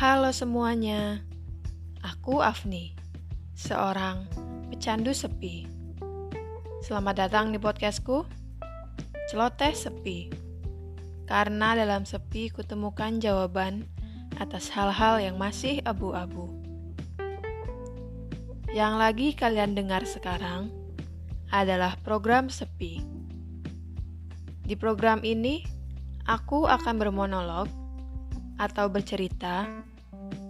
Halo semuanya, aku Afni, seorang pecandu sepi. Selamat datang di podcastku, Celoteh Sepi. Karena dalam sepi kutemukan jawaban atas hal-hal yang masih abu-abu. Yang lagi kalian dengar sekarang adalah program Sepi. Di program ini, aku akan bermonolog atau bercerita,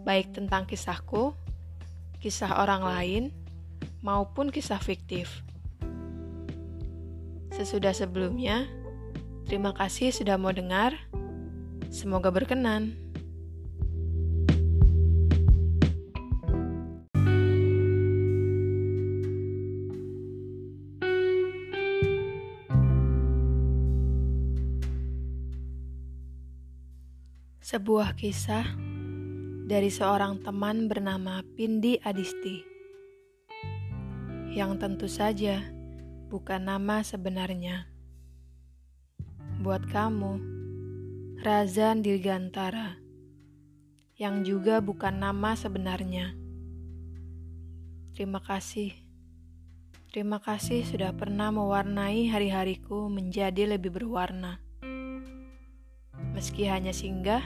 baik tentang kisahku, kisah orang lain, maupun kisah fiktif. Sesudah sebelumnya, terima kasih sudah mau dengar. Semoga berkenan. Sebuah kisah dari seorang teman bernama Pindi Adisti, yang tentu saja bukan nama sebenarnya. Buat kamu, Razan Dirgantara, yang juga bukan nama sebenarnya. Terima kasih. Terima kasih sudah pernah mewarnai hari-hariku menjadi lebih berwarna meski hanya singgah,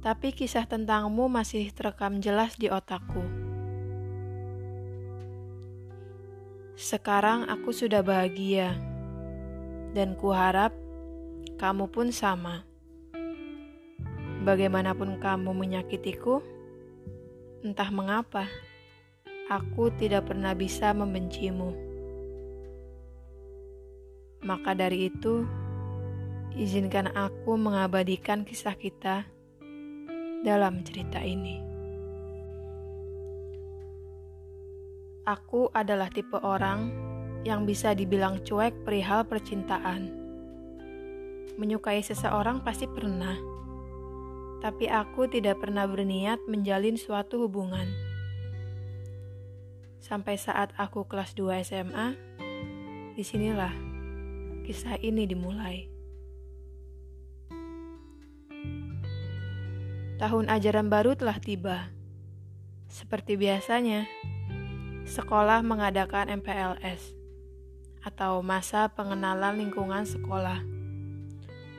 tapi kisah tentangmu masih terekam jelas di otakku. Sekarang aku sudah bahagia, dan kuharap kamu pun sama. Bagaimanapun kamu menyakitiku, entah mengapa, aku tidak pernah bisa membencimu. Maka dari itu, izinkan aku mengabadikan kisah kita dalam cerita ini. Aku adalah tipe orang yang bisa dibilang cuek perihal percintaan. Menyukai seseorang pasti pernah, tapi aku tidak pernah berniat menjalin suatu hubungan. Sampai saat aku kelas 2 SMA, di sinilah kisah ini dimulai. Tahun ajaran baru telah tiba. Seperti biasanya, sekolah mengadakan MPLS atau masa pengenalan lingkungan sekolah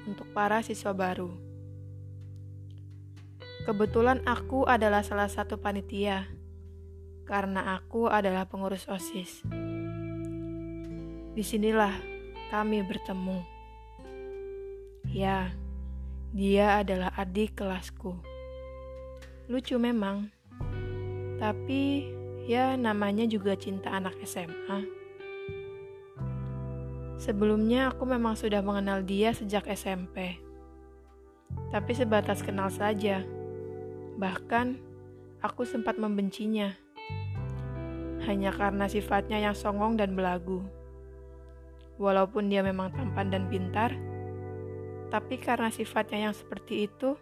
untuk para siswa baru. Kebetulan aku adalah salah satu panitia karena aku adalah pengurus OSIS. Di sinilah kami bertemu. Ya, dia adalah adik kelasku. Lucu memang. Tapi ya namanya juga cinta anak SMA. Sebelumnya aku memang sudah mengenal dia sejak SMP. Tapi sebatas kenal saja. Bahkan aku sempat membencinya. Hanya karena sifatnya yang songong dan belagu. Walaupun dia memang tampan dan pintar, tapi karena sifatnya yang seperti itu,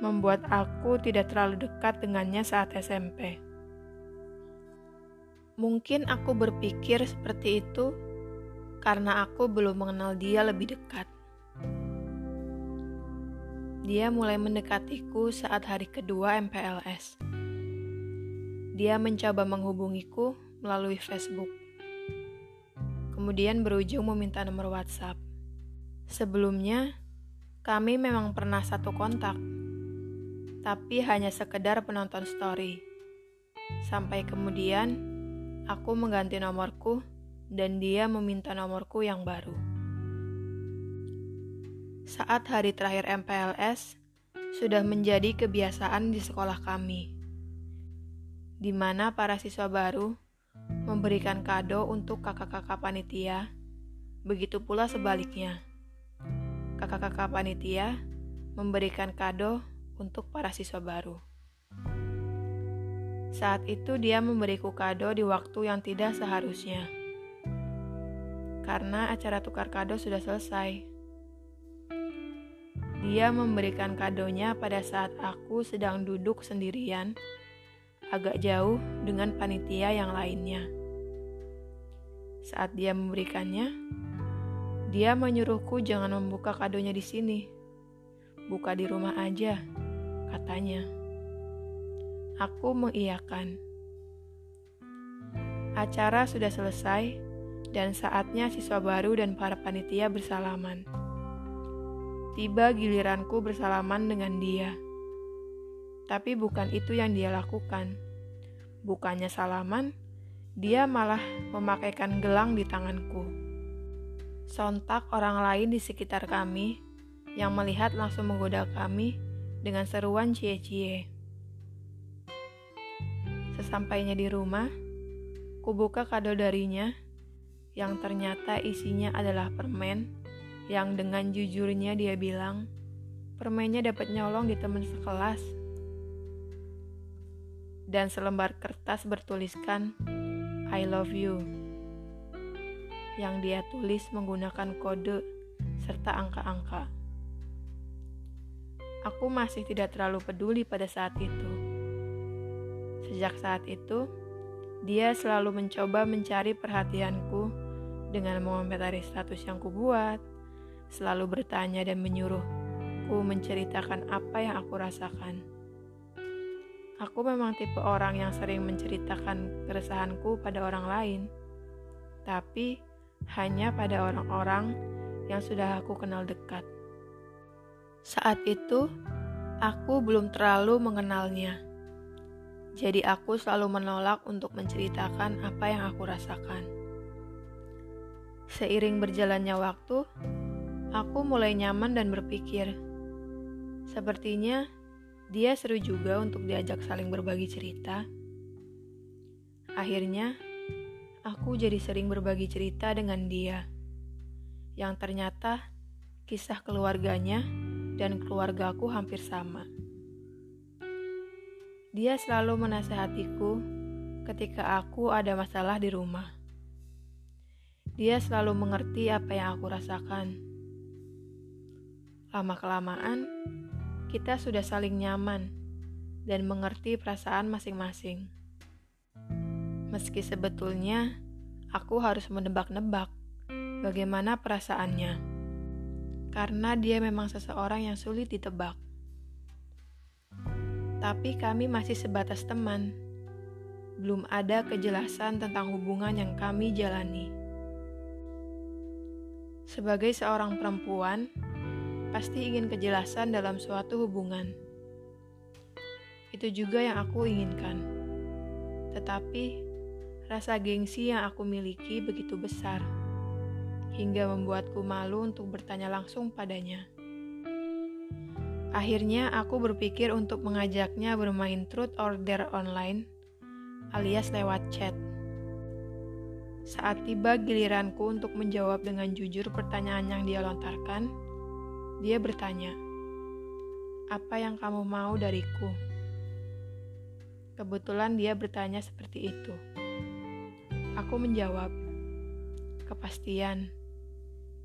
membuat aku tidak terlalu dekat dengannya saat SMP. Mungkin aku berpikir seperti itu karena aku belum mengenal dia lebih dekat. Dia mulai mendekatiku saat hari kedua MPLS. Dia mencoba menghubungiku melalui Facebook. Kemudian berujung meminta nomor WhatsApp. Sebelumnya, kami memang pernah satu kontak tapi hanya sekedar penonton story. Sampai kemudian, aku mengganti nomorku dan dia meminta nomorku yang baru. Saat hari terakhir MPLS, sudah menjadi kebiasaan di sekolah kami, di mana para siswa baru memberikan kado untuk kakak-kakak panitia, begitu pula sebaliknya. Kakak-kakak panitia memberikan kado untuk para siswa baru. Saat itu dia memberiku kado di waktu yang tidak seharusnya. Karena acara tukar kado sudah selesai. Dia memberikan kadonya pada saat aku sedang duduk sendirian, agak jauh dengan panitia yang lainnya. Saat dia memberikannya, dia menyuruhku jangan membuka kadonya di sini. Buka di rumah aja katanya. Aku mengiyakan. Acara sudah selesai, dan saatnya siswa baru dan para panitia bersalaman. Tiba giliranku bersalaman dengan dia. Tapi bukan itu yang dia lakukan. Bukannya salaman, dia malah memakaikan gelang di tanganku. Sontak orang lain di sekitar kami yang melihat langsung menggoda kami dengan seruan cie-cie. Sesampainya di rumah, kubuka kado darinya yang ternyata isinya adalah permen yang dengan jujurnya dia bilang permennya dapat nyolong di teman sekelas dan selembar kertas bertuliskan I love you yang dia tulis menggunakan kode serta angka-angka. Aku masih tidak terlalu peduli pada saat itu. Sejak saat itu, dia selalu mencoba mencari perhatianku dengan mengomentari status yang kubuat, selalu bertanya dan menyuruhku menceritakan apa yang aku rasakan. Aku memang tipe orang yang sering menceritakan keresahanku pada orang lain, tapi hanya pada orang-orang yang sudah aku kenal dekat. Saat itu, aku belum terlalu mengenalnya. Jadi aku selalu menolak untuk menceritakan apa yang aku rasakan. Seiring berjalannya waktu, aku mulai nyaman dan berpikir, sepertinya dia seru juga untuk diajak saling berbagi cerita. Akhirnya, aku jadi sering berbagi cerita dengan dia, yang ternyata kisah keluarganya dan keluargaku hampir sama. Dia selalu menasehatiku ketika aku ada masalah di rumah. Dia selalu mengerti apa yang aku rasakan. Lama-kelamaan, kita sudah saling nyaman dan mengerti perasaan masing-masing. Meski sebetulnya aku harus menebak-nebak bagaimana perasaannya, karena dia memang seseorang yang sulit ditebak. Tapi kami masih sebatas teman, belum ada kejelasan tentang hubungan yang kami jalani. Sebagai seorang perempuan, pasti ingin kejelasan dalam suatu hubungan. Itu juga yang aku inginkan. Tetapi, rasa gengsi yang aku miliki begitu besar, hingga membuatku malu untuk bertanya langsung padanya. Akhirnya, aku berpikir untuk mengajaknya bermain truth or dare online, alias lewat chat. Saat tiba giliranku untuk menjawab dengan jujur pertanyaan yang dia lontarkan, dia bertanya, "Apa yang kamu mau dariku?" Kebetulan dia bertanya seperti itu. Aku menjawab, "Kepastian."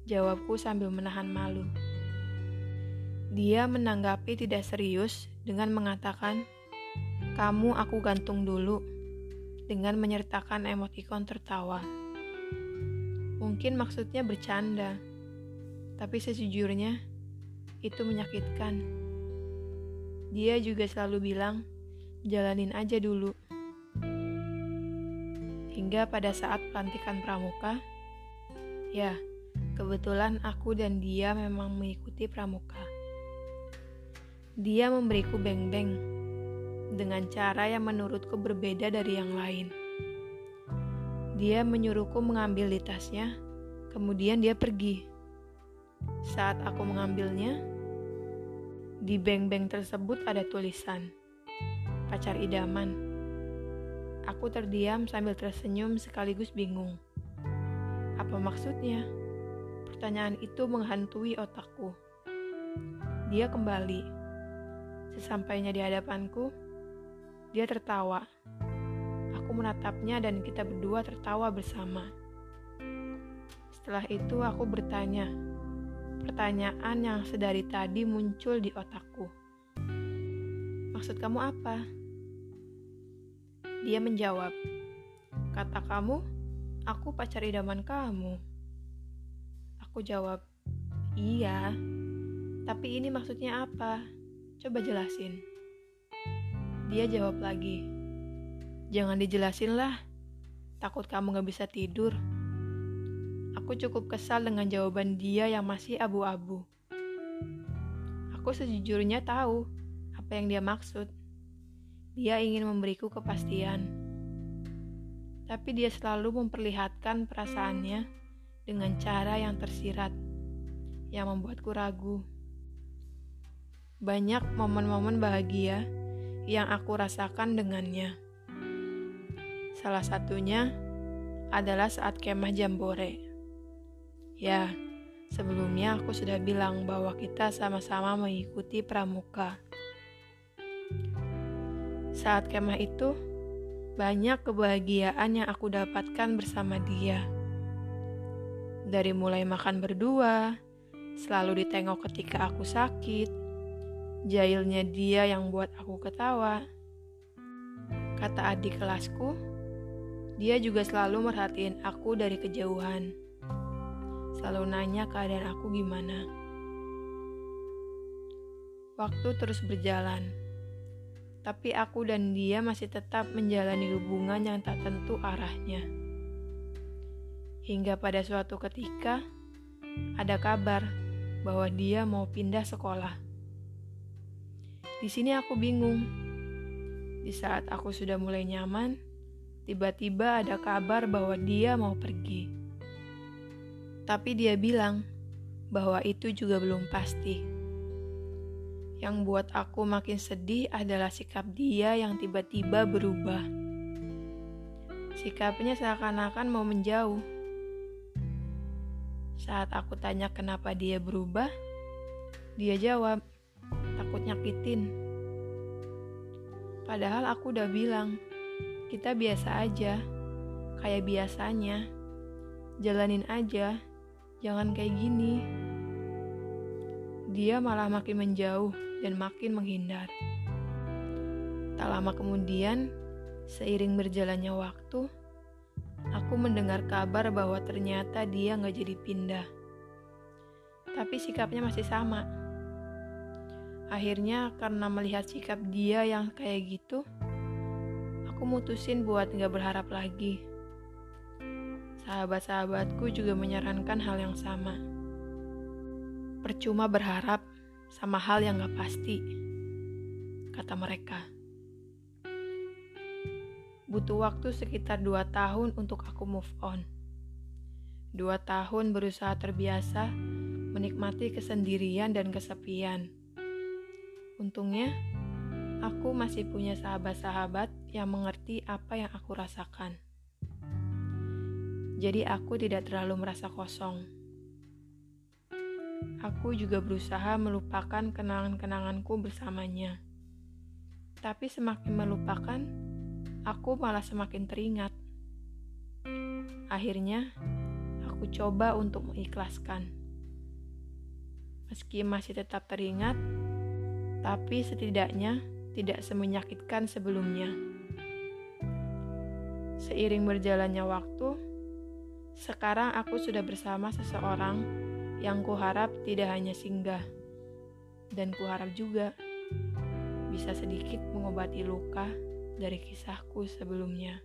Jawabku sambil menahan malu. Dia menanggapi tidak serius dengan mengatakan, "Kamu aku gantung dulu." dengan menyertakan emotikon tertawa. Mungkin maksudnya bercanda, tapi sejujurnya itu menyakitkan. Dia juga selalu bilang, jalanin aja dulu. Hingga pada saat pelantikan pramuka, ya, kebetulan aku dan dia memang mengikuti pramuka. Dia memberiku beng-beng dengan cara yang menurutku berbeda dari yang lain. Dia menyuruhku mengambil di tasnya, kemudian dia pergi. Saat aku mengambilnya, di beng-beng tersebut ada tulisan pacar idaman. Aku terdiam sambil tersenyum sekaligus bingung. Apa maksudnya? Pertanyaan itu menghantui otakku. Dia kembali. Sesampainya di hadapanku, dia tertawa. Aku menatapnya dan kita berdua tertawa bersama. Setelah itu aku bertanya. Pertanyaan yang sedari tadi muncul di otakku. Maksud kamu apa? Dia menjawab, Kata kamu, aku pacar idaman kamu. Aku jawab, Iya, tapi ini maksudnya apa? Coba jelasin. Dia jawab lagi, Jangan dijelasin lah, takut kamu gak bisa tidur. Aku cukup kesal dengan jawaban dia yang masih abu-abu. Aku sejujurnya tahu apa yang dia maksud. Dia ingin memberiku kepastian. Tapi dia selalu memperlihatkan perasaannya dengan cara yang tersirat, yang membuatku ragu. Banyak momen-momen bahagia yang aku rasakan dengannya. Salah satunya adalah saat kemah Jambore. Ya, sebelumnya aku sudah bilang bahwa kita sama-sama mengikuti pramuka. Saat kemah itu, banyak kebahagiaan yang aku dapatkan bersama dia. Dari mulai makan berdua, selalu ditengok ketika aku sakit, jailnya dia yang buat aku ketawa. Kata adik kelasku, dia juga selalu merhatiin aku dari kejauhan. Selalu nanya keadaan aku gimana. Waktu terus berjalan tapi aku dan dia masih tetap menjalani hubungan yang tak tentu arahnya. Hingga pada suatu ketika, ada kabar bahwa dia mau pindah sekolah. Di sini aku bingung. Di saat aku sudah mulai nyaman, tiba-tiba ada kabar bahwa dia mau pergi. Tapi dia bilang bahwa itu juga belum pasti. Yang buat aku makin sedih adalah sikap dia yang tiba-tiba berubah. Sikapnya seakan-akan mau menjauh. Saat aku tanya kenapa dia berubah, dia jawab, takut nyakitin. Padahal aku udah bilang, kita biasa aja, kayak biasanya. Jalanin aja, jangan kayak gini. Dia malah makin menjauh dan makin menghindar. Tak lama kemudian, seiring berjalannya waktu, aku mendengar kabar bahwa ternyata dia nggak jadi pindah. Tapi sikapnya masih sama. Akhirnya karena melihat sikap dia yang kayak gitu, aku mutusin buat nggak berharap lagi. Sahabat-sahabatku juga menyarankan hal yang sama. Percuma berharap sama hal yang gak pasti, kata mereka. Butuh waktu sekitar dua tahun untuk aku move on. Dua tahun berusaha terbiasa menikmati kesendirian dan kesepian. Untungnya, aku masih punya sahabat-sahabat yang mengerti apa yang aku rasakan. Jadi aku tidak terlalu merasa kosong. Aku juga berusaha melupakan kenangan-kenanganku bersamanya. Tapi semakin melupakan, aku malah semakin teringat. Akhirnya, aku coba untuk mengikhlaskan. Meski masih tetap teringat, tapi setidaknya tidak semenyakitkan sebelumnya. Seiring berjalannya waktu, sekarang aku sudah bersama seseorang yang kuharap tidak hanya singgah, dan kuharap juga bisa sedikit mengobati luka dari kisahku sebelumnya.